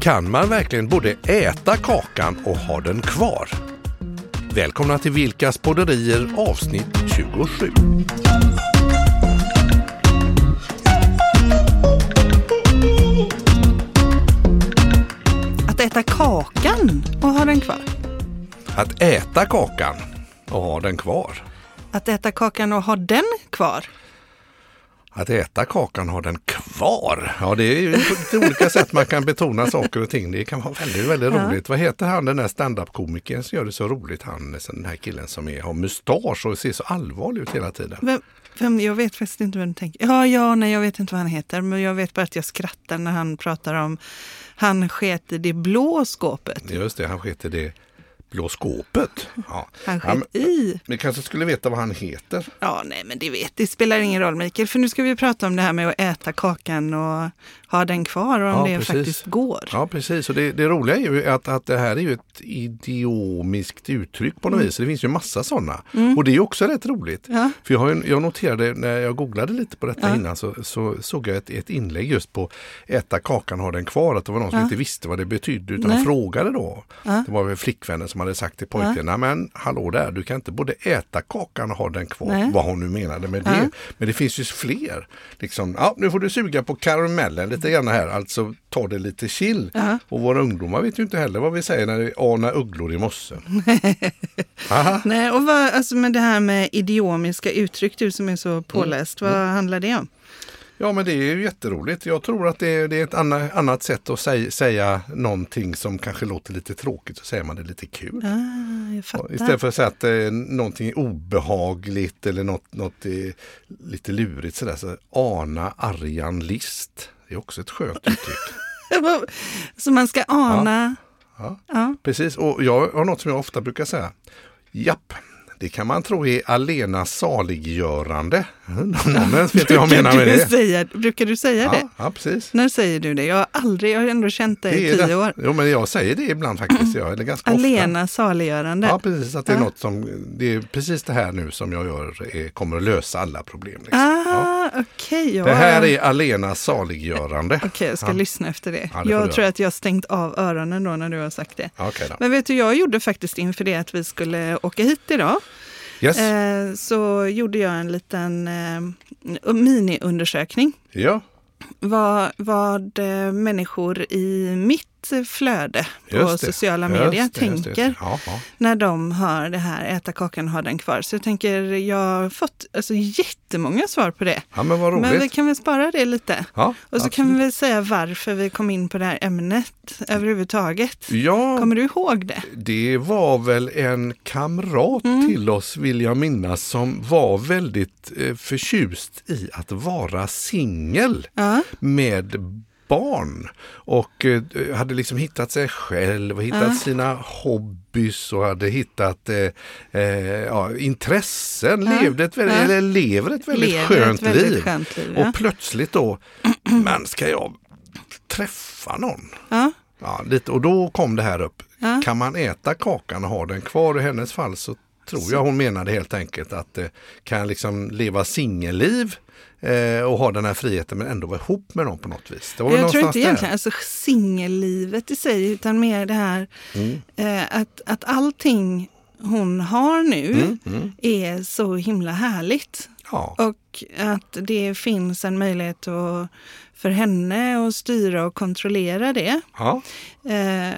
Kan man verkligen både äta kakan och ha den kvar? Välkomna till Vilkas podderier avsnitt 27. Att äta kakan och ha den kvar. Att äta kakan och ha den kvar. Att äta kakan och ha den kvar. Att äta kakan ha den kvar. Ja, det är ju lite olika sätt man kan betona saker och ting. Det kan vara väldigt, väldigt Ja. roligt. Vad heter han den där standup-komikern som gör det så roligt? Han, den här killen som är, har mustasch och ser så allvarlig ut hela tiden. Vem, vem, jag vet faktiskt inte vad du tänker. Ja, ja, nej, jag vet inte vad han heter. Men jag vet bara att jag skrattar när han pratar om han sket i det blå skåpet. Just det, han sket i det blå skåpet. Ja. Han Ja, men- sket i. Ni kanske skulle veta vad han heter? Ja, nej, men det vet Det spelar ingen roll, Mikael. För nu ska vi prata om det här med att äta kakan och ha den kvar och om Ja, det precis. faktiskt går. Ja, precis. Och det, det roliga är ju att, att det här är ju ett idiomiskt uttryck på något vis. Det finns ju massa sådana. Och det är också rätt roligt. Mm. Ja. För jag, har ju, jag noterade när jag googlade lite på detta Ja. innan så, så såg jag ett, ett inlägg just på äta kakan, ha den kvar. Att det var någon som Ja. inte visste vad det betydde utan frågade då. Ja. Det var väl flickvännen som hade sagt till pojken, "Nej, men hallå där, du kan inte både äta kakan och ha den kvar. Nej. Vad hon nu menade med Ja. det. Men det finns ju fler. Liksom, ja, nu får du suga på karamellen lite grann här, alltså ta det lite chill. Ja. Och våra ungdomar vet ju inte heller vad vi säger när det anar ugglor i mossen. Nej, och vad, alltså med det här med idiomiska uttryck, du som är så påläst, Mm. vad handlar det om? Ja men det är ju jätteroligt. Jag tror att det är, det är ett anna, annat sätt att säga, säga någonting som kanske låter lite tråkigt så säger man det lite kul. Ah. Istället för att säga att eh, någonting är obehagligt eller något, något är lite lurigt sådär. Så ana argan list. Det är också ett skönt uttryck. Så man ska ana. Ja. Ja. Precis, och jag har något som jag ofta brukar säga. Japp, det kan man tro är alena saliggörande. Någon vet vad jag menar med det. säga, brukar du säga Ja, det? ja, precis. När säger du det? Jag har aldrig, jag har ändå känt dig i tio det. år. Jo, men jag säger det ibland faktiskt. Jag, eller ganska ofta. Alena saliggörande. Ja, precis. Att det är Ja. något som, det är precis det här nu som jag gör är, kommer att lösa alla problem. Liksom. Ah, Ja. okej. ja. Det här är alena saliggörande. Okej, jag ska Ja. lyssna efter det. Ja, det jag tror att jag har stängt av öronen då när du har sagt det. Då. Men vet du, jag gjorde faktiskt inför det att vi skulle åka hit idag. Yes. Eh, så gjorde jag en liten eh, miniundersökning. Ja, Vad, vad eh, människor i mitt flöde på just sociala Just medier det, just det, just det. tänker Ja, ja. när de hör det här äta kakan ha den kvar. Så jag tänker, jag har fått alltså, jättemånga svar på det. ja, men. Men vi kan väl spara det lite. Och så absolut. kan vi väl säga varför vi kom in på det här ämnet överhuvudtaget. Kommer du ihåg det? det var väl en kamrat Mm. till oss vill jag minnas som var väldigt eh, förtjust i att vara singel med barn och eh, hade liksom hittat sig själv och hittat Ja. sina hobbys och hade hittat eh, eh, ja, intressen, Ja. levde ett väldigt, eller lever ett väldigt lever skönt ett väldigt liv. skönt liv. Ja. Och plötsligt då, men ska jag träffa någon? Ja. Lite, och då kom det här upp. Kan man äta kakan och ha den kvar? I hennes fall så tror jag hon menade helt enkelt att eh, kan jag liksom leva singelliv eh, och ha den här friheten men ändå vara ihop med någon på något vis. Jag tror inte egentligen alltså, singellivet i sig, utan mer det här Mm. eh, att, att allting hon har nu Mm, mm. är så himla härligt. Ja, Och att det finns en möjlighet att, för henne att styra och kontrollera det. ja, Eh,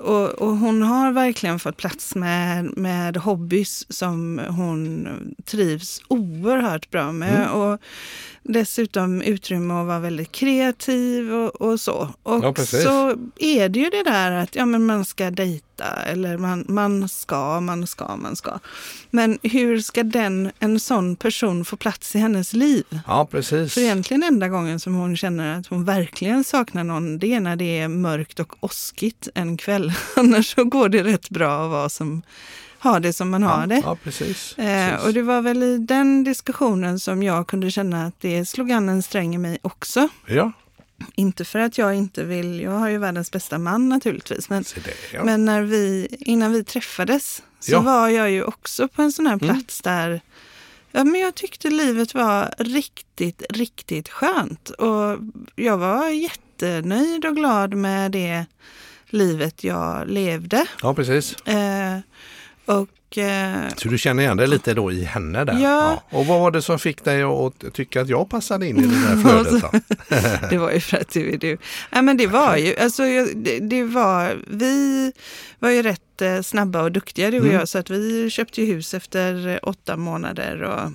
och, och hon har verkligen fått plats med, med hobbys som hon trivs oerhört bra med. Mm. Och dessutom utrymme att vara väldigt kreativ och, och så. Och Ja, så är det ju det där att ja, men man ska dejta eller man, man ska, man ska, man ska. Men hur ska den, en sån person få plats i hennes liv? ja precis. För egentligen enda gången som hon känner att hon verkligen saknar någon, det är när det är mörkt och åskigt en kväll. Annars så går det rätt bra att vara som, ha det som man har ja, det. Ja, precis. Eh, precis. och det var väl i den diskussionen som jag kunde känna att det slog an en sträng i mig också. Ja, Inte för att jag inte vill, jag har ju världens bästa man naturligtvis, men, det. Ja. men när vi, innan vi träffades så Ja. var jag ju också på en sån här Mm. plats där ja, men jag tyckte livet var riktigt, riktigt skönt. Och jag var jättenöjd och glad med det livet jag levde. Ja, precis. Eh, och eh, Så du känner igen dig lite då i henne där? Ja. Och vad var det som fick dig att tycka att jag passade in i det där flödet? Det var ju för att du är du. Ja, men det var ju, alltså det, det var, vi var ju rätt eh, snabba och duktiga du och Mm. jag så att vi köpte hus efter åtta månader och,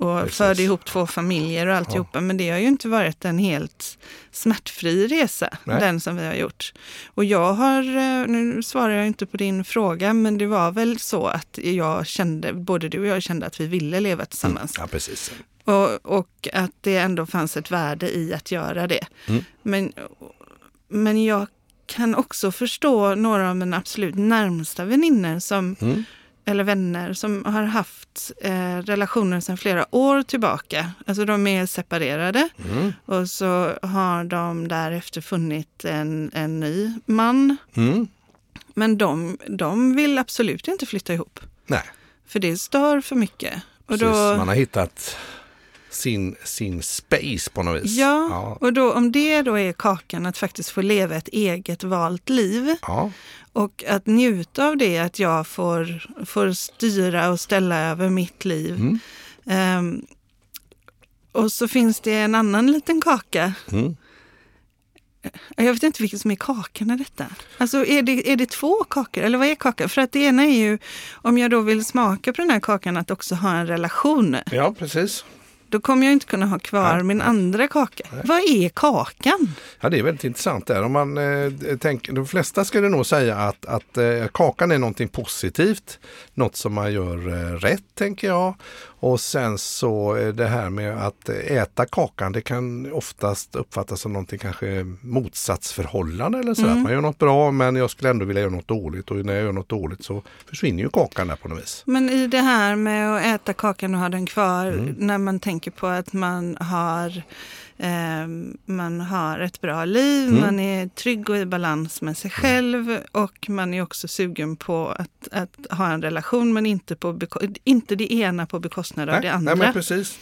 och Precis. förde ihop två familjer och alltihopa. Men det har ju inte varit en helt smärtfri resa, Nej. den som vi har gjort. Och jag har, eh, nu svarar jag inte på din fråga, men det var väl så att jag kände, både du och jag kände att vi ville leva tillsammans. Ja, precis. Och, och att det ändå fanns ett värde i att göra det. Mm. Men, men jag kan också förstå några av mina absolut närmsta vänner som, Mm. Eller vänner som har haft eh, relationer sedan flera år tillbaka. Alltså de är separerade Mm. och så har de därefter funnit en, en ny man. Mm. Men de, de vill absolut inte flytta ihop. Nej, För det stör för mycket. Och precis. då, man har hittat sin, sin space på något vis. Ja, Ja. och då, om det då är kakan att faktiskt få leva ett eget valt liv ja. och att njuta av det, att jag får, får styra och ställa över mitt liv. Mm. Ehm, och så finns det en annan liten kaka. Mm. Jag vet inte vilken som är kakan i detta. Alltså är det, är det två kakor eller vad är kakan? För att det ena är ju, om jag då vill smaka på den här kakan, att också ha en relation. ja, precis. Då kommer jag inte kunna ha kvar Nej, min andra kaka. Vad är kakan? Ja, det är väldigt intressant där. Om man, eh, tänker, de flesta skulle nog säga att, att eh, kakan är någonting positivt. Något som man gör eh, rätt, tänker jag. Och sen så det här med att äta kakan, det kan oftast uppfattas som någonting kanske motsatsförhållande eller så. Att man gör något bra men jag skulle ändå vilja göra något dåligt och när jag gör något dåligt så försvinner ju kakan där på något vis. Men i det här med att äta kakan och ha den kvar, Mm. när man tänker på att man har, man har ett bra liv, Mm. man är trygg och i balans med sig själv och man är också sugen på att, att ha en relation men inte, på inte det ena på bekostnad av det andra. nej men precis.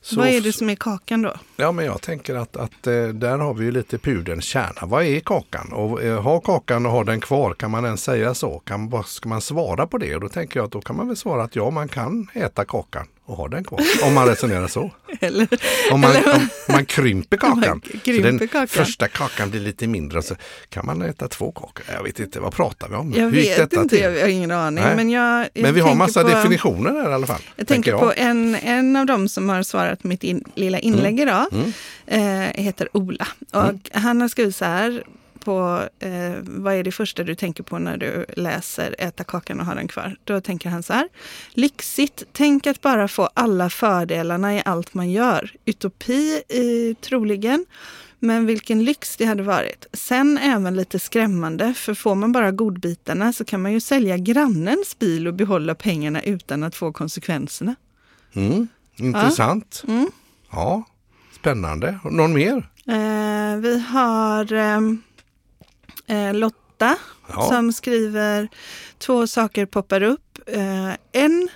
Så- Vad är det som är kakan då? Ja, men jag tänker att, att eh, där har vi ju lite pudelns kärna. Vad är kakan? Och eh, ha kakan och ha den kvar, kan man ens säga så? Kan, ska man svara på det? Och då tänker jag att då kan man väl svara att ja, man kan äta kakan och ha den kvar. Om man resonerar så. Eller, Om man, Eller- om man krymper kakan. man krymper så den kakan. första kakan blir lite mindre. Så kan man äta två kakor. Jag vet inte, vad pratar vi om? jag Hur vet inte, till? jag har ingen aning. Nej. Men, jag, jag Men vi har massa på, definitioner där i alla fall. Jag tänker jag. på en, en av dem som har svarat på mitt in, lilla inlägg idag. Mm. Eh, heter Ola. Och Han har skrivit så här på eh, vad är det första du tänker på när du läser Äta kakan och ha den kvar? Då tänker han så här. Lyxigt, tänk att bara få alla fördelarna i allt man gör. Utopi eh, troligen. Men vilken lyx det hade varit. Sen även lite skrämmande, för får man bara godbitarna så kan man ju sälja grannens bil och behålla pengarna utan att få konsekvenserna. Mm. Intressant. Mm. Ja, spännande. Någon mer? Eh, vi har ehm, eh, Lotta Ja. som skriver två saker poppar upp. Eh, en,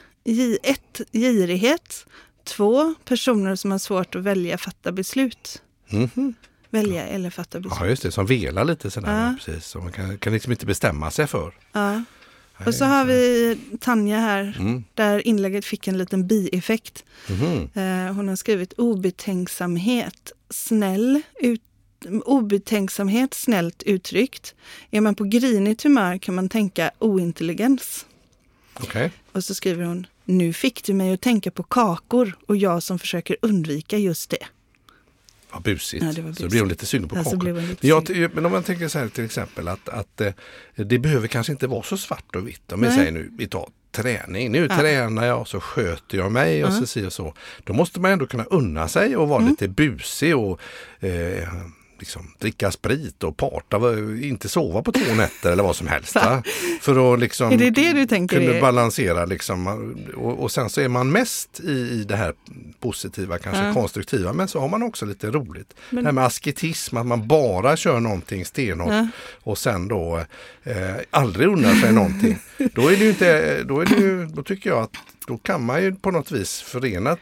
ett, girighet. Två, personer som har svårt att välja, fatta beslut. Mhm. Välja eller fatta beslut. Ja, just det, som velar lite sådär. Ja. Ja. Precis. Så man kan, kan liksom inte bestämma sig för. Ja. Och så har vi Tanja här, Mm. där inlägget fick en liten bieffekt. Eh, hon har skrivit obetänksamhet, snäll, ut, obetänksamhet, snällt uttryckt. Är man på grinigt humör kan man tänka ointelligens. Okej. Och så skriver hon, nu fick du mig att tänka på kakor och jag som försöker undvika just det. Vad busigt. Ja, det var Så busigt. blir hon lite sugen på Ja, så kakor. blev hon lite Jag, men om man tänker så här till exempel att, att eh, det behöver kanske inte vara så svart och vitt. Om vi säger nu, vi tar träning. Nu Ja. tränar jag och så sköter jag mig och Ja. så si och så. Då måste man ändå kunna unna sig och vara Mm. lite busig och eh, liksom, dricka sprit och parta, inte sova på två nätter eller vad som helst. För att liksom Är det det du tänker kunna är- balansera liksom. Och, och sen så är man mest i, i det här positiva, kanske Ja. konstruktiva, men så har man också lite roligt. Men- Det här med asketism, att man bara kör någonting stenhårt Ja. och sen då eh, aldrig unnar sig någonting. Då är det ju inte, då är det ju, då tycker jag att då kan man ju på något vis förena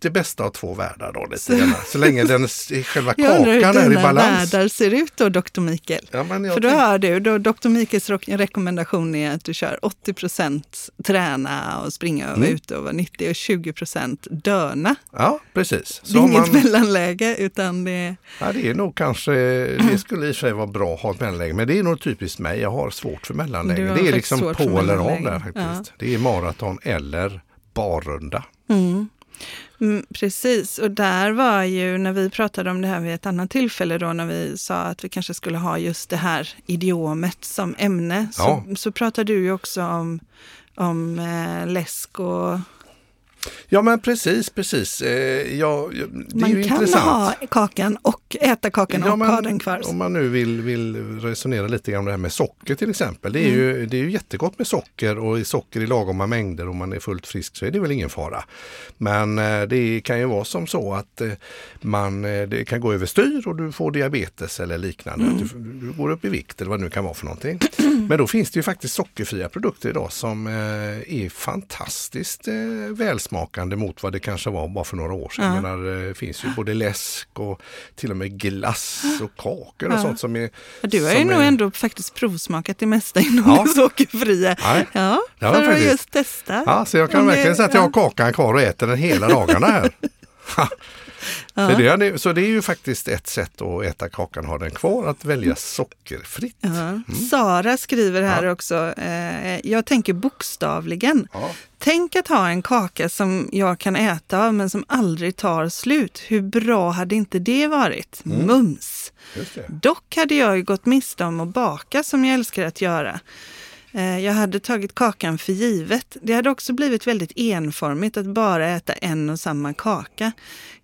det bästa av två världar då lite grann. Så länge den, själva Jag undrar hur kakan är i dina balans. världar ser ut då, doktor Mikael. Ja, men jag För då tänk- hör du, då doktor Mikaels rekommendation är att du kör 80% träna och springa och Mm. ute och vara nyttig och 20% döna. ja, precis. Så Det är inget man, mellanläge utan det är... ja, det är nog kanske, det skulle i och för sig vara bra att ha ett mellanläge, men det är nog typiskt mig. Jag har svårt för mellanläge. Det är liksom på eller av där faktiskt. Det är maraton eller barrunda. Mm. Mm, precis, och där var ju när vi pratade om det här vid ett annat tillfälle då när vi sa att vi kanske skulle ha just det här idiomet som ämne. Ja. Så, så pratade du ju också om, om eh, läsk och Ja men precis, precis. Eh, ja, man kan intressant. ha kakan och äta kakan Ja, och men ha den kvar. Om man nu vill, vill resonera lite grann om det här med socker till exempel. Det är, Mm. ju, det är ju jättegott med socker och socker i lagoma mängder om man är fullt frisk så är det väl ingen fara. Men eh, det kan ju vara som så att eh, man, det kan gå överstyr och du får diabetes eller liknande. Mm. Du, du går upp i vikt eller vad det nu kan vara för någonting. Men då finns det ju faktiskt sockerfria produkter idag som är fantastiskt eh, välsmakande mot vad det kanske var bara för några år sedan. Ja. Menar, det finns ju både läsk och till och med glass och kakor och Ja. sånt som är... Du har ju nog är- ändå faktiskt provsmakat det mesta inom Ja. det sockerfria. Nej. Ja, för att just testa. Ja, så jag kan det- verkligen säga att jag har kakan kvar och äter den hela dagarna här. Ja. Så, det, är- så det är ju faktiskt ett sätt att äta kakan och ha den kvar, att välja sockerfritt. Ja. Sara skriver här Mm. Ja. också, eh, jag tänker bokstavligen. Tänk att ha en kaka som jag kan äta av men som aldrig tar slut. Hur bra hade inte det varit? Mm. Mums! Dock hade jag ju gått miste om att baka som jag älskar att göra. Eh, Jag hade tagit kakan för givet. Det hade också blivit väldigt enformigt att bara äta en och samma kaka.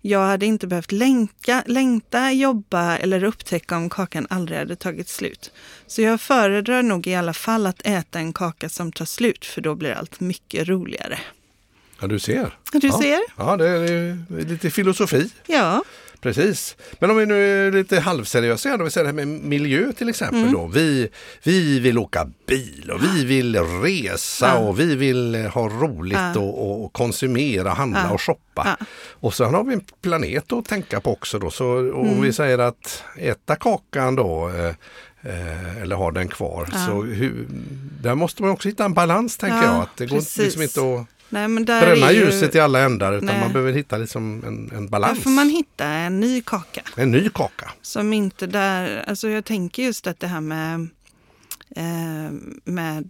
Jag hade inte behövt länka, längta, jobba eller upptäcka om kakan aldrig hade tagit slut. Så jag föredrar nog i alla fall att äta en kaka som tar slut för då blir allt mycket roligare. Ja, du ser. Du ja. ser? Ja, det är lite filosofi. Ja, Precis. Men om vi nu är lite halvseriösa igen, om vi säger det här med miljö till exempel Mm. då. Vi, vi vill åka bil och vi vill resa Ja. och vi vill ha roligt Ja. och, och konsumera, handla Ja. och shoppa. Och sen har vi en planet att tänka på också då. Så om Mm. vi säger att äta kakan då eh, eh, eller ha den kvar. Så hur, där måste man också hitta en balans tänker Ja, jag. Att det går precis. liksom inte att nej men där bränna ju, ljuset i alla ändar utan Nej. man behöver hitta liksom en, en Där balans. får man hitta en ny kaka. En ny kaka. Som inte där, alltså jag tänker just att det här med, eh, med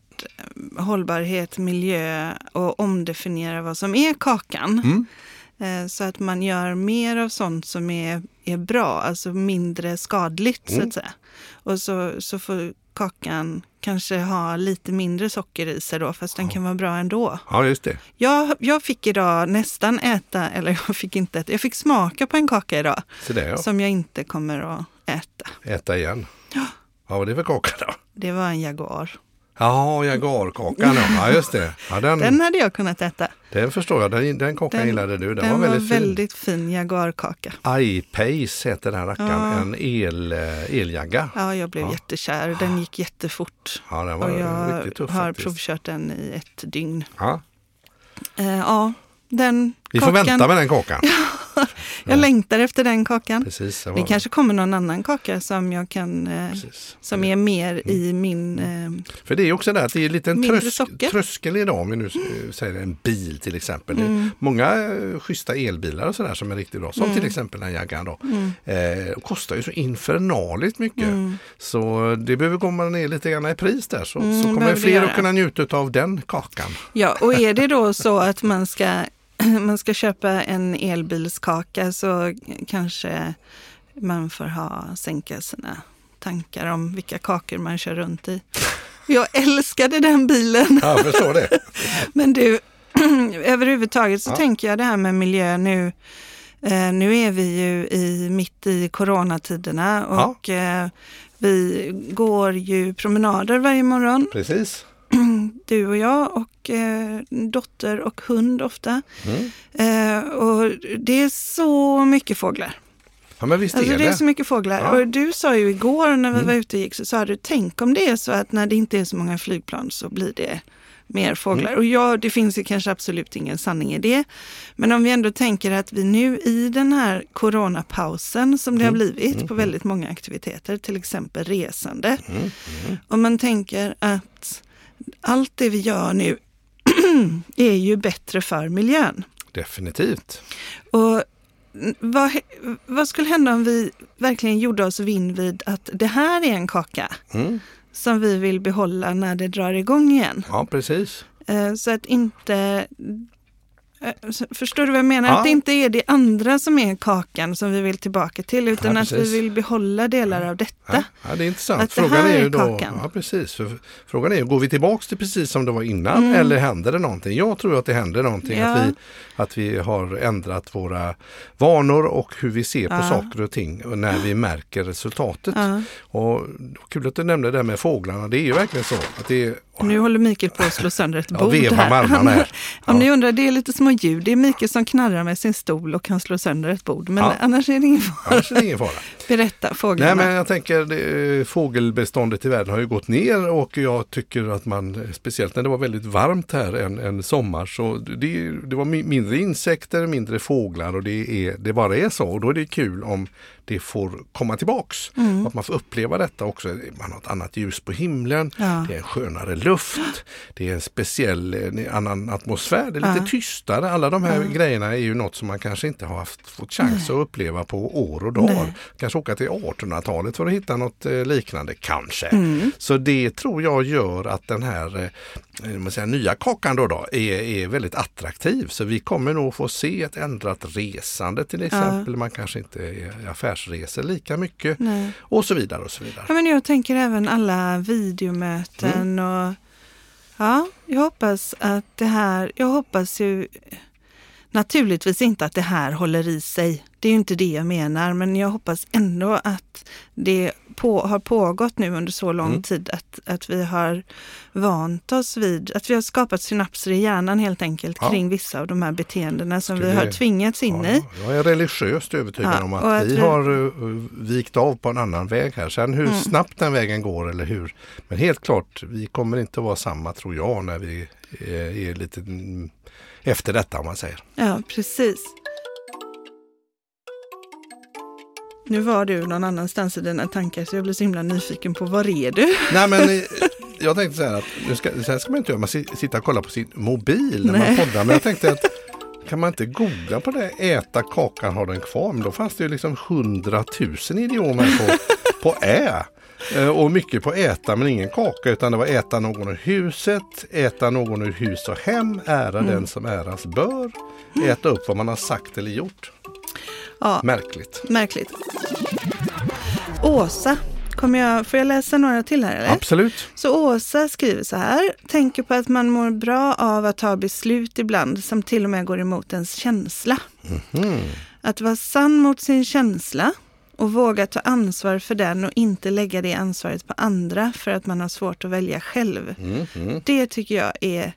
hållbarhet, miljö och omdefiniera vad som är kakan. Mm. Eh, så att man gör mer av sånt som är, är bra, alltså mindre skadligt så Mm. att säga. Och så, så får kakan kanske ha lite mindre socker i sig då, fast den kan vara bra ändå. Ja, just det. Jag, jag fick idag nästan äta, eller jag fick inte äta, jag fick smaka på en kaka idag Så det ja. som jag inte kommer att äta. Äta igen. Ja, vad var det för kaka då? Det var en Jaguar. Ja, jaguarkakan ja. just det. Ja, den, Den hade jag kunnat äta. den förstår jag. Den, den kakan Den- gillade du. Den, Den var väldigt fin. väldigt fin Jaguarkaka. iPace heter den rackaren. Ja. En el, eh, eljagga. Ja, jag blev Ja. jättekär. Den gick jättefort. Ja, den Och var jag riktigt tuff har faktiskt. provkört den i ett dygn. Ja. Eh, ja, den Vi får kakan. vänta med den kakan. Jag längtar efter den kakan. Precis, det, kanske kommer någon annan kaka som jag kan, eh, precis. som är mer i min... Eh, För det är också det att det är lite en socker. tröskel idag om vi nu säger en bil till exempel. Mm. Många eh, schyssta elbilar och sådär som är riktigt bra, som Mm. till exempel den jaggan då. Eh, kostar ju så infernaliskt mycket. Så det behöver komma ner lite grann i pris där så, Mm, så kommer fler att kunna njuta av den kakan. Ja, och är det då så att man ska, man ska köpa en elbilskaka så kanske man får ha, sänka sina tankar om vilka kakor man kör runt i. Jag älskade den bilen. Ja, jag förstår det. Men du, överhuvudtaget så Ja. tänker jag det här med miljö nu. Eh, nu är vi ju i, mitt i coronatiderna Ja. och eh, vi går ju promenader varje morgon Precis. du och jag och eh, dotter och hund ofta. Mm. Eh, och det är så mycket fåglar. Ja, men visst Alltså är det är det. så mycket fåglar. Ja. Och du sa ju igår när vi Mm. var ute och gick så sa du, tänk om det är så att när det inte är så många flygplan så blir det mer fåglar. Och ja, det finns ju kanske absolut ingen sanning i det. Men om vi ändå tänker att vi nu i den här coronapausen som det har blivit på väldigt många aktiviteter, till exempel resande. Om man tänker att allt det vi gör nu är ju bättre för miljön. Definitivt. Och vad, vad skulle hända om vi verkligen gjorde oss vind vid att det här är en kaka Mm. som vi vill behålla när det drar igång igen? Ja, precis. Eh, Så att inte... eh, Förstår du vad jag menar? Ja. Att det inte är det andra som är kakan som vi vill tillbaka till utan Ja, att vi vill behålla delar av detta. Ja, det är intressant. Att frågan här är är ju då, ja, precis. För, frågan är ju, går vi tillbaks till precis som det var innan Mm. eller händer det någonting? Jag tror att det händer någonting. Att, vi, att vi har ändrat våra vanor och hur vi ser på saker och ting och när vi märker resultatet. Och kul att du nämnde det där med fåglarna. Det är ju verkligen så att det är Nu håller Mikael på att slå sönder ett bord här. armarna här. Om Ja. ni undrar, det är lite små ljud. Det är Mikael som knarrar med sin stol och kan slå sönder ett bord. Men Ja. annars är det ingen fara. annars är det ingen fara. Berätta, fåglarna. Nej men jag tänker det, fågelbeståndet i världen har ju gått ner och jag tycker att man, speciellt när det var väldigt varmt här en, en sommar, så det, det var mi- mindre insekter, mindre fåglar och det, är, det bara är så. Och då är det kul om det får komma tillbaks. Mm. Att man får uppleva detta också. Man har ett annat ljus på himlen, Ja. det är en skönare luft, det är en speciell en annan atmosfär, det är lite Ja. tystare. Alla de här grejerna är ju något som man kanske inte har haft, fått chans att uppleva på år och dagar. Kanske åka till 1800-talet för att hitta något eh, liknande, kanske. Mm. Så det tror jag gör att den här eh, man säger, nya kakan då, då är, är väldigt attraktiv. Så vi kommer nog få se ett ändrat resande till exempel. Man kanske inte är affärsresor lika mycket Nej. och så vidare och så vidare. Ja, men jag tänker även alla videomöten och ja, jag hoppas att det här, jag hoppas ju naturligtvis inte att det här håller i sig. Det är ju inte det jag menar, men jag hoppas ändå att det på, har pågått nu under så lång Mm. tid att, att vi har vant oss vid, att vi har skapat synapser i hjärnan helt enkelt Ja. kring vissa av de här beteendena som vi har tvingats in Ja, i. jag är religiöst övertygad Ja, om att att vi vi- har uh, vikt av på en annan väg här. Sen hur Mm. snabbt den vägen går eller hur. Men helt klart, vi kommer inte att vara samma tror jag när vi är, är lite efter detta om man säger. Ja, precis. Nu var du någon annanstans i dina tankar så jag blir så himla nyfiken på var är du? Nej men jag tänkte så här att nu ska, så här ska man inte göra, man si- sitta och kolla på sin mobil när Nej. man poddar. Men jag tänkte att kan man inte googla på det, äta kakan, ha den kvar. Men då fanns det ju liksom hundratusen idiomer på, på ä. Eh, Och mycket på äta men ingen kaka utan det var äta någon ur huset, äta någon ur hus och hem, ära den som äras bör, äta upp vad man har sagt eller gjort. Ja, Märkligt. märkligt. Åsa, kommer jag, får jag läsa några till här eller? Absolut. Så Åsa skriver så här, tänker på att man mår bra av att ta beslut ibland som till och med går emot ens känsla. Mm. Att vara sann mot sin känsla och våga ta ansvar för den och inte lägga det ansvaret på andra för att man har svårt att välja själv. Mm, mm. Det tycker jag är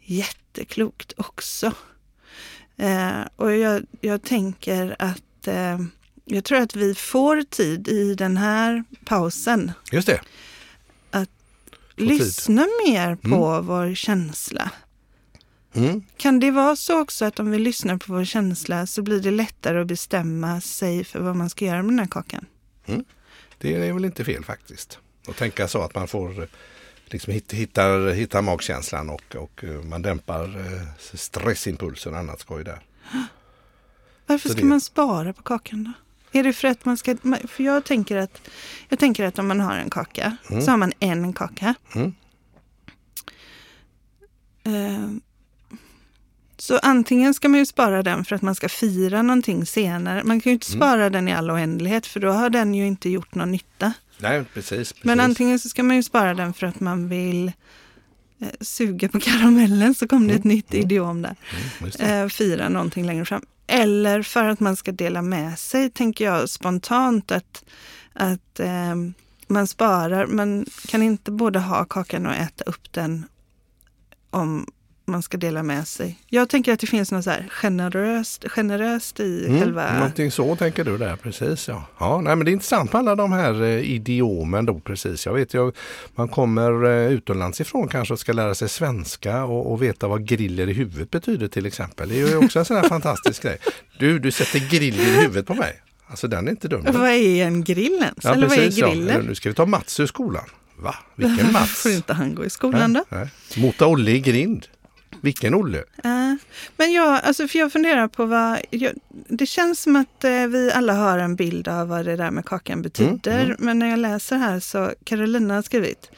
jätteklokt också. Eh, och jag, jag tänker att eh, jag tror att vi får tid i den här pausen Just det. tid. lyssna mer på vår känsla. Mm. Kan det vara så också att om vi lyssnar på vår känsla så blir det lättare att bestämma sig för vad man ska göra med den här kakan? Det är väl inte fel faktiskt. Att tänka så att man får liksom hitta, hittar, hittar magkänslan och, och eh, man dämpar eh, stressimpulsen och annat skoj där. Varför Så ska det- man spara på kakan då? Är det för att man ska... För jag tänker att, jag tänker att om man har en kaka så har man en kaka. Mm. Eh, Så antingen ska man ju spara den för att man ska fira någonting senare. Man kan ju inte spara den i all oändlighet för då har den ju inte gjort någon nytta. Nej, precis. precis. Men antingen så ska man ju spara den för att man vill eh, suga på karamellen, så kom det ett nytt idiom där. Mm. Eh, fira någonting längre fram. Eller för att man ska dela med sig, tänker jag spontant att, att eh, man sparar. Man kan inte både ha kakan och äta upp den om man ska dela med sig. Jag tänker att det finns något så här generöst, generöst i Mm, själva... Någonting så tänker du där, precis ja. ja nej, men det är intressant med alla de här eh, idiomen då precis. Jag vet ju, man kommer eh, utomlands ifrån kanske och ska lära sig svenska och, och veta vad griller i huvudet betyder till exempel. Det är ju också en sån här fantastisk grej. Du, du sätter grill i huvudet på mig. Alltså den är inte dum. Vad är en grill ens? Eller vad är ja. grillen? Nu ska vi ta Mats ur skolan. Va? Vilken Mats? Får inte han gå i skolan då? Nej, nej. Mota Olle i grind. Vilken Olle? Uh, men jag, alltså för jag funderar på vad... Jag, det känns som att uh, vi alla har en bild av vad det där med kakan betyder. Mm, mm. Men när jag läser här så Carolina har skrivit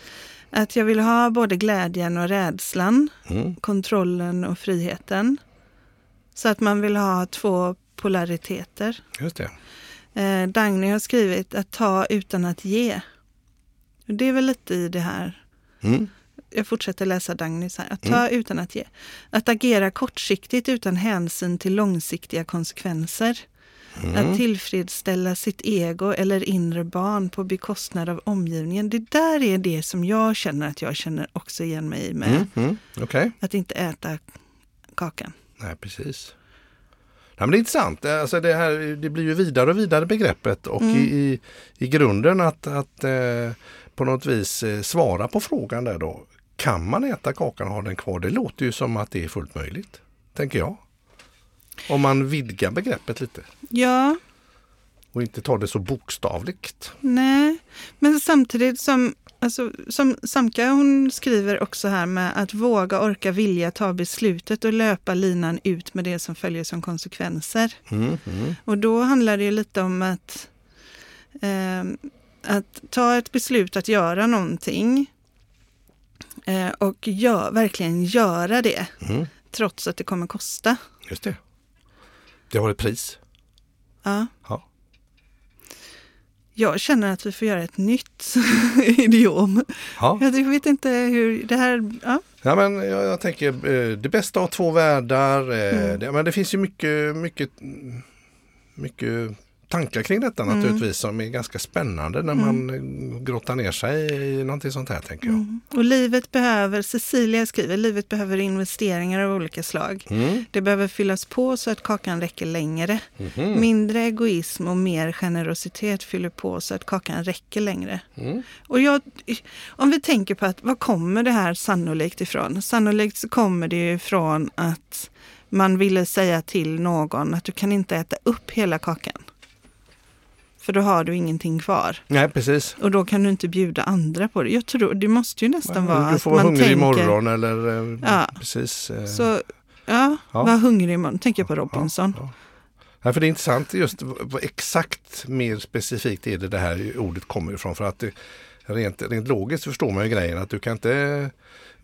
att jag vill ha både glädjen och rädslan, Mm. kontrollen och friheten. Så att man vill ha två polariteter. Just det. Eh, Dagny har skrivit att ta utan att ge. Det är väl lite i det här Mm. Jag fortsätter läsa Dagnys här. Att ta utan att ge. Att agera kortsiktigt utan hänsyn till långsiktiga konsekvenser. Att tillfredsställa sitt ego eller inre barn på bekostnad av omgivningen. Det där är det som jag känner att jag känner också igen mig med. Mm. Mm. Okej. Att inte äta kakan. Nej, precis. Ja, men det är intressant. Alltså det, här, det blir ju vidare och vidare begreppet och i, i, i grunden att, att eh, på något vis eh, svara på frågan där då. Kan man äta kakan och ha den kvar? Det låter ju som att det är fullt möjligt, tänker jag. Om man vidgar begreppet lite Ja, och inte tar det så bokstavligt. nej. Men samtidigt som, alltså, som Samka hon skriver också här med att våga, orka, vilja ta beslutet och löpa linan ut med det som följer som konsekvenser. Mm, mm. Och då handlar det ju lite om att, eh, att ta ett beslut att göra någonting eh, och gör, verkligen göra det Mm. trots att det kommer kosta. Just det. Det har ett pris. Ja. Ja. Jag känner att vi får göra ett nytt idiom. Ja. Jag vet inte hur det här... Ja. Ja, men jag, jag tänker eh, det bästa av två världar. Eh, det, men det finns ju mycket, mycket, mycket tankar kring detta naturligtvis som är ganska spännande när man eh, grottar ner sig i någonting sånt här tänker jag. Och livet behöver, Cecilia skriver, livet behöver investeringar av olika slag. Mm. Det behöver fyllas på så att kakan räcker längre. Mhm. Mindre egoism och mer generositet fyller på så att kakan räcker längre. Mm. Och jag, om vi tänker på att var kommer det här sannolikt ifrån? Sannolikt så kommer det ju ifrån att man ville säga till någon att du kan inte äta upp hela kakan. För då har du ingenting kvar. Nej, precis. Och då kan du inte bjuda andra på det. Jag tror det måste ju nästan vara du att får vara man hungrig tänker... imorgon eller eh, Ja. precis. eh, Så, ja, Ja. var hungrig imorgon. Tänker jag på Robinson. Ja, Ja, för det är intressant just vad vad exakt mer specifikt är det det här ordet kommer ifrån. För att det, rent, rent logiskt förstår man ju grejen att du kan inte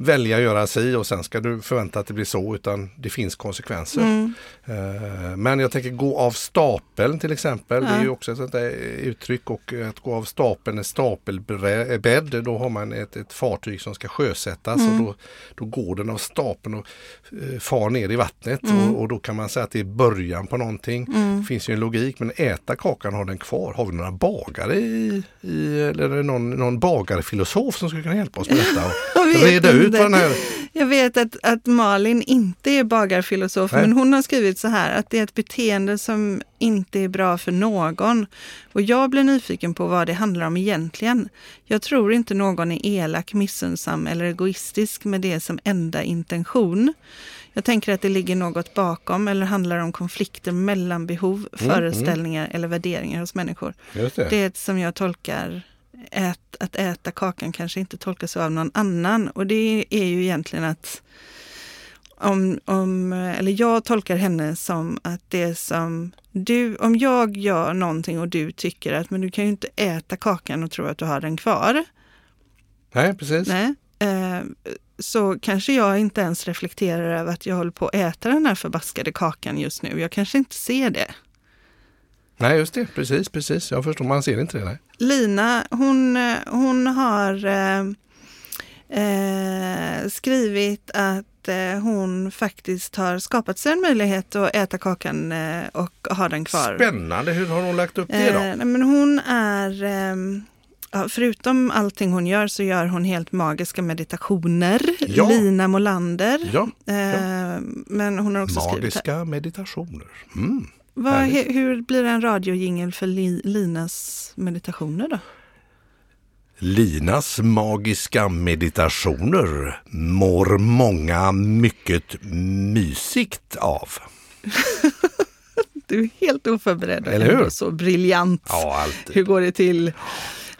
välja att göra si och sen ska du förvänta att det blir så utan det finns konsekvenser. Mm. Eh, Men jag tänker gå av stapeln till exempel. Det är Ja. ju också ett sånt där uttryck och att gå av stapeln, en stapelbädd, då har man ett, ett fartyg som ska sjösättas Mm. och då, då går den av stapeln och eh, far ner i vattnet Mm. och, och då kan man säga att det är början på någonting. Det finns ju en logik men äta kakan har den kvar. Har vi några bagare i, i eller är någon, någon bagarfilosof som skulle kunna hjälpa oss med detta reda ut vad den här Jag vet att, att Malin inte är bagarfilosof, Nej. men hon har skrivit så här att det är ett beteende som inte är bra för någon. Och jag blir nyfiken på vad det handlar om egentligen. Jag tror inte någon är elak, missunnsam eller egoistisk med det som enda intention. Jag tänker att det ligger något bakom eller handlar om konflikter mellan behov, Mm, föreställningar eller värderingar hos människor. Just det. Det som jag tolkar ät, att äta kakan kanske inte tolkas av någon annan. Och det är ju egentligen att om, om, eller jag tolkar henne som att det som du, om jag gör någonting och du tycker att men du kan ju inte äta kakan och tro att du har den kvar. Nej, precis. Nej, eh, så kanske jag inte ens reflekterar över att jag håller på att äta den här förbaskade kakan just nu. Jag kanske inte ser det. Nej, just det. Precis, precis. Jag förstår. Man ser inte det. Nej. Lina, hon, hon har eh, eh, skrivit att eh, hon faktiskt har skapat sig en möjlighet att äta kakan eh, och ha den kvar. Spännande. Hur har hon lagt upp det då? Nej, men hon är, ehm, Ja, förutom allting hon gör så gör hon helt magiska meditationer. Ja. Lina Molander. Ja, Eh, Men hon har också skrivit här. magiska meditationer. Mm. He- hur blir det en radiojingel för li, Linas meditationer då? Linas magiska meditationer mår många mycket mysigt av. Du är helt oförberedd Eller hur? så briljant. Ja, alltid. Hur går det till?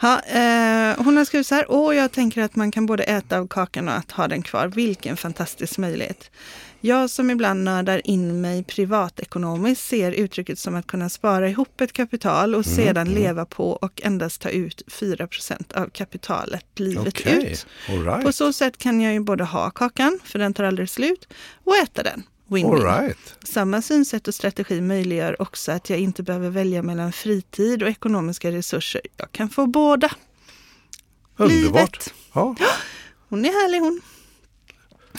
Ja, eh, hon har skrivit så här, åh jag tänker att man kan både äta av kakan och att ha den kvar. Vilken fantastisk möjlighet. Jag som ibland nördar in mig privatekonomiskt ser uttrycket som att kunna spara ihop ett kapital och sedan leva på och endast ta ut 4% av kapitalet livet Okej, ut. right. På så sätt kan jag ju både ha kakan, för den tar aldrig slut, och äta den. Win-win. Right. Samma synsätt och strategi möjliggör också att jag inte behöver välja mellan fritid och ekonomiska resurser. Jag kan få båda. Underbart. Livet. Ja, Hon är härlig hon.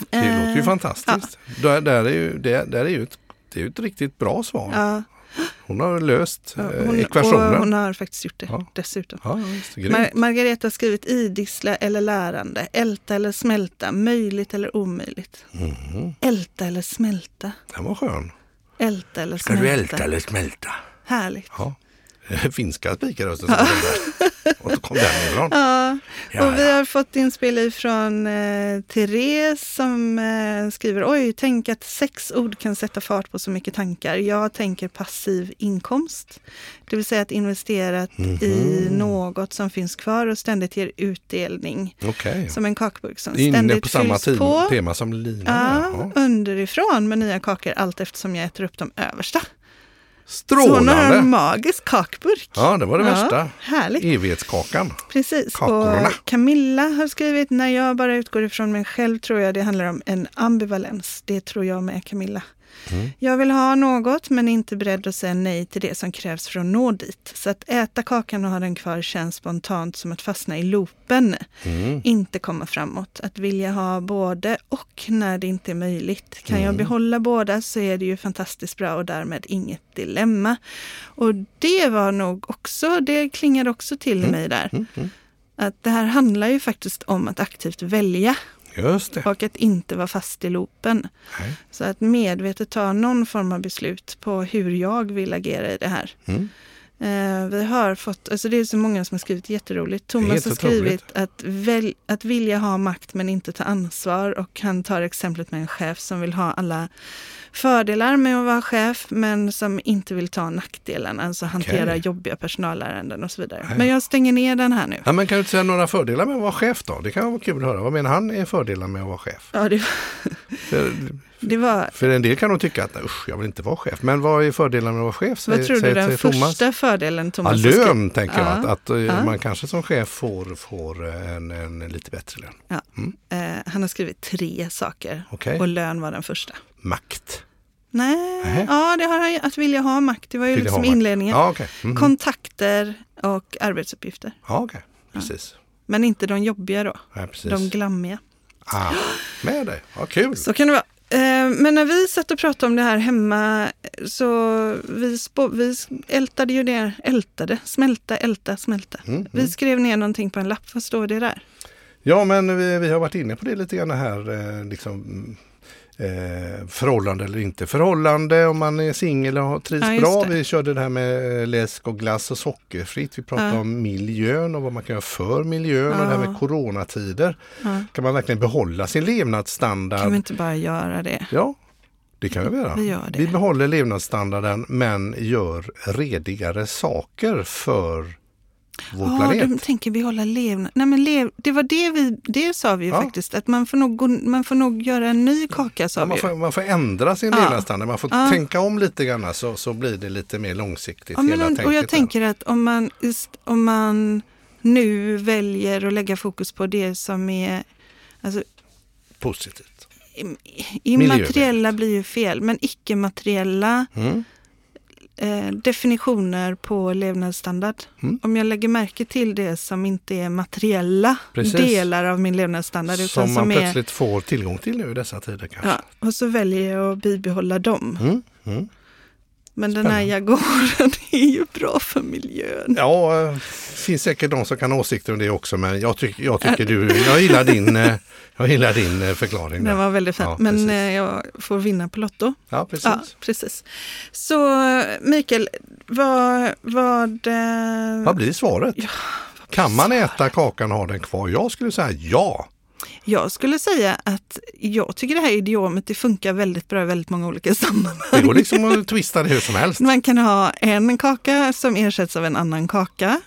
Det Eh, låter ju fantastiskt. Där, där är ju, det, där är ju ett, det är ju ett riktigt bra svar. Ja, Hon har löst ja, eh, hon, ekvationen. och hon har faktiskt gjort det Ja. dessutom. Ja, just det. Mar- Margareta har skrivit idissla eller lärande, älta eller smälta, möjligt eller omöjligt. Mhm. Älta eller smälta, Den var skön. älta eller Ska smälta. du älta eller smälta? Härligt. Ja. Finska kom där. Och så kom den ifrån. Ja, Ja, och vi har fått inspel ifrån eh, Therese som eh, skriver Oj, tänk att sex ord kan sätta fart på så mycket tankar. Jag tänker passiv inkomst. Det vill säga att investera i Mhm. något som finns kvar och ständigt ger utdelning. Okej. Som en kakburk som Inne ständigt på samma fylls på. tema som Lina. Ja. underifrån med nya kakor allt eftersom jag äter upp de översta. Så hon har en Strålande! magisk kakburk. Ja, det var det Ja, värsta. Härligt. Evighetskakan. Precis. Kakorna. Och Camilla har skrivit, när jag bara utgår ifrån mig själv tror jag det handlar om en ambivalens. Det tror jag med Camilla. Mm. Jag vill ha något men är inte beredd att säga nej till det som krävs för att nå dit. Så att äta kakan och ha den kvar känns spontant som att fastna i loopen. Mm. Inte komma framåt. Att vilja ha både och när det inte är möjligt. Kan Mm. jag behålla båda så är det ju fantastiskt bra och därmed inget dilemma. Och det var nog också, det klingade också till i mig där. Mm. Mm. Att det här handlar ju faktiskt om att aktivt välja Just det. och att inte vara fast i loopen. Nej. Så att medvetet ta någon form av beslut på hur jag vill agera i det här. Mm. Eh, vi har fått, alltså det är så många som har skrivit jätteroligt. Thomas har skrivit att, väl, att vilja ha makt men inte ta ansvar och han tar exemplet med en chef som vill ha alla fördelar med att vara chef men som inte vill ta nackdelarna, alltså hantera Okej. jobbiga personalärenden och så vidare. Men jag stänger ner den här nu. Ja, men kan du inte säga några fördelar med att vara chef då? Det kan vara kul att höra. Vad menar han är fördelar med att vara chef? Ja, det, det var, för en del kan nog tycka att usch, jag vill inte vara chef. Men vad är fördelarna med att vara chef? vad Säger- tror du säger- den säger Thomas? första fördelen Ja, Thomas skrivit? lön tänker jag. Ja. Att, att eh, Ja. man kanske som chef får, får eh, en, en lite bättre lön. Eh, han har skrivit tre saker Okej. och lön var den första. Makt. Nej, Nähä. ja det har han att vilja ha makt. Det var ju Vilja liksom inledningen. Ja, okej. Mhm. Kontakter och arbetsuppgifter. Ja, okej. Precis. Men inte de jobbiga då, Ja, precis. de glammiga. Ah, med dig. Ja, kul. Så kan det vara. Eh, Men när vi satt och pratade om det här hemma så vi, spå, vi ältade ju det, ältade, smälta, älta, smälta. Mm, Vi skrev ner någonting på en lapp, vad står det där? Ja, men vi, vi har varit inne på det lite grann här. Eh, liksom, mm, eh, förhållande eller inte förhållande, om man är singel och trivs Ja, bra. Vi körde det här med eh, läsk och glass och sockerfritt. Vi pratade Ja. om miljön och vad man kan göra för miljön och det här Ja. med coronatider. Ja. Kan man verkligen behålla sin levnadsstandard? Kan vi inte bara göra det? Ja, det kan vi göra. Vi gör det. Vi behåller levnadsstandarden men gör redigare saker för vår Ja, planet. de tänker behålla levnad. Nej, men lev, det var det vi, det sa vi ju Ja. faktiskt, att man får, nog, gå- man får nog göra en ny kaka sa Ja, vi man, får, man får ändra sin Ja. levnadsstandard, man får tänka om lite grann så, så blir det lite mer långsiktigt. Ja, men, och jag tänker att om man, om man nu väljer att lägga fokus på det som är alltså, Positivt. immateriella blir ju fel, men icke-materiella Mm. Eh, definitioner på levnadsstandard. Mm. Om jag lägger märke till det som inte är materiella Precis. delar av min levnadsstandard. utan Som man som är, plötsligt får tillgång till nu i dessa tider kanske. ja, och så väljer jag att bibehålla dem. Mm. Mm. Men den här Jaguaren är ju bra för miljön. Ja, det finns säkert de som kan ha åsikter om det också men jag, tyck, jag tycker du, jag gillar din, eh, jag gillar din eh, förklaring. Den var väldigt fin, ja, men eh, jag får vinna på Lotto. Ja, precis. Ja, precis. Så Mikael, vad... Vad, Vad blir svaret? kan man äta kakan och ha den kvar? Jag skulle säga ja. Jag skulle säga att jag tycker det här idiomet det funkar väldigt bra i väldigt många olika sammanhang. Det går liksom att twista det hur som helst. Man kan ha en kaka som ersätts av en annan kaka.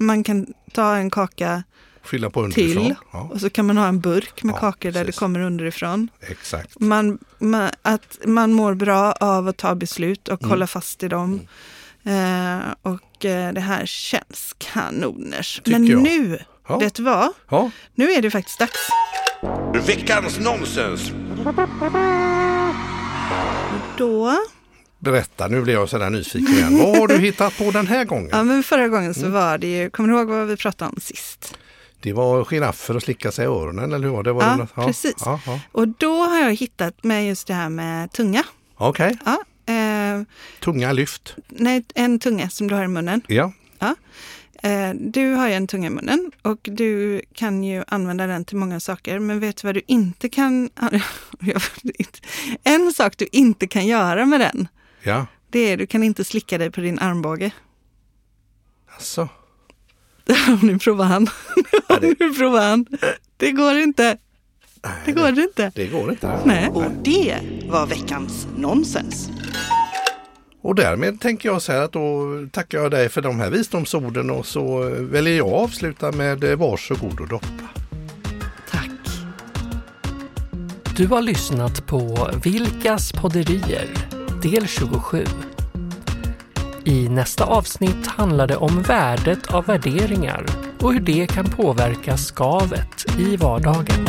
Man kan ta en kaka Fylla på underifrån. till Ja, och så kan man ha en burk med Ja, kakor där det precis. kommer underifrån. exakt. Man, man, att man mår bra av att ta beslut och Mm. hålla fast i dem. Eh, och eh, det här känns kanoners. Tycker Men jag. nu, Ja. vet du vad? Ja. Nu är det faktiskt dags. Veckans nonsens! Då, Berätta, nu blir jag sådär nyfiken igen. Vad har du hittat på den här gången? ja men förra gången så Mm. var det ju, kommer du ihåg vad vi pratade om sist? Det var giraffer och slicka sig i öronen, eller hur var det? Var Ja, det något- precis. Ja, ja. Och då har jag hittat med just det här med tunga. Okej, Ja, eh, tunga lyft. nej, en tunga som du har i munnen. Ja, Eh, du har ju en tunga i munnen och du kan ju använda den till många saker. Men vet du vad du inte kan? En sak du inte kan göra med den, ja. det är du kan inte slicka dig på din armbåge. Alltså. Ni provar han. Ni provar han. Det går inte. Det går inte. Det går inte. Nej. Och det var veckans nonsens. Och därmed tänker jag så här att då tackar jag dig för de här visdomsorden och så väljer jag att avsluta med eh, varsågod och doppa. Tack. Du har lyssnat på Vilkas podderier, del 27. I nästa avsnitt handlar det om värdet av värderingar och hur det kan påverka skavet i vardagen.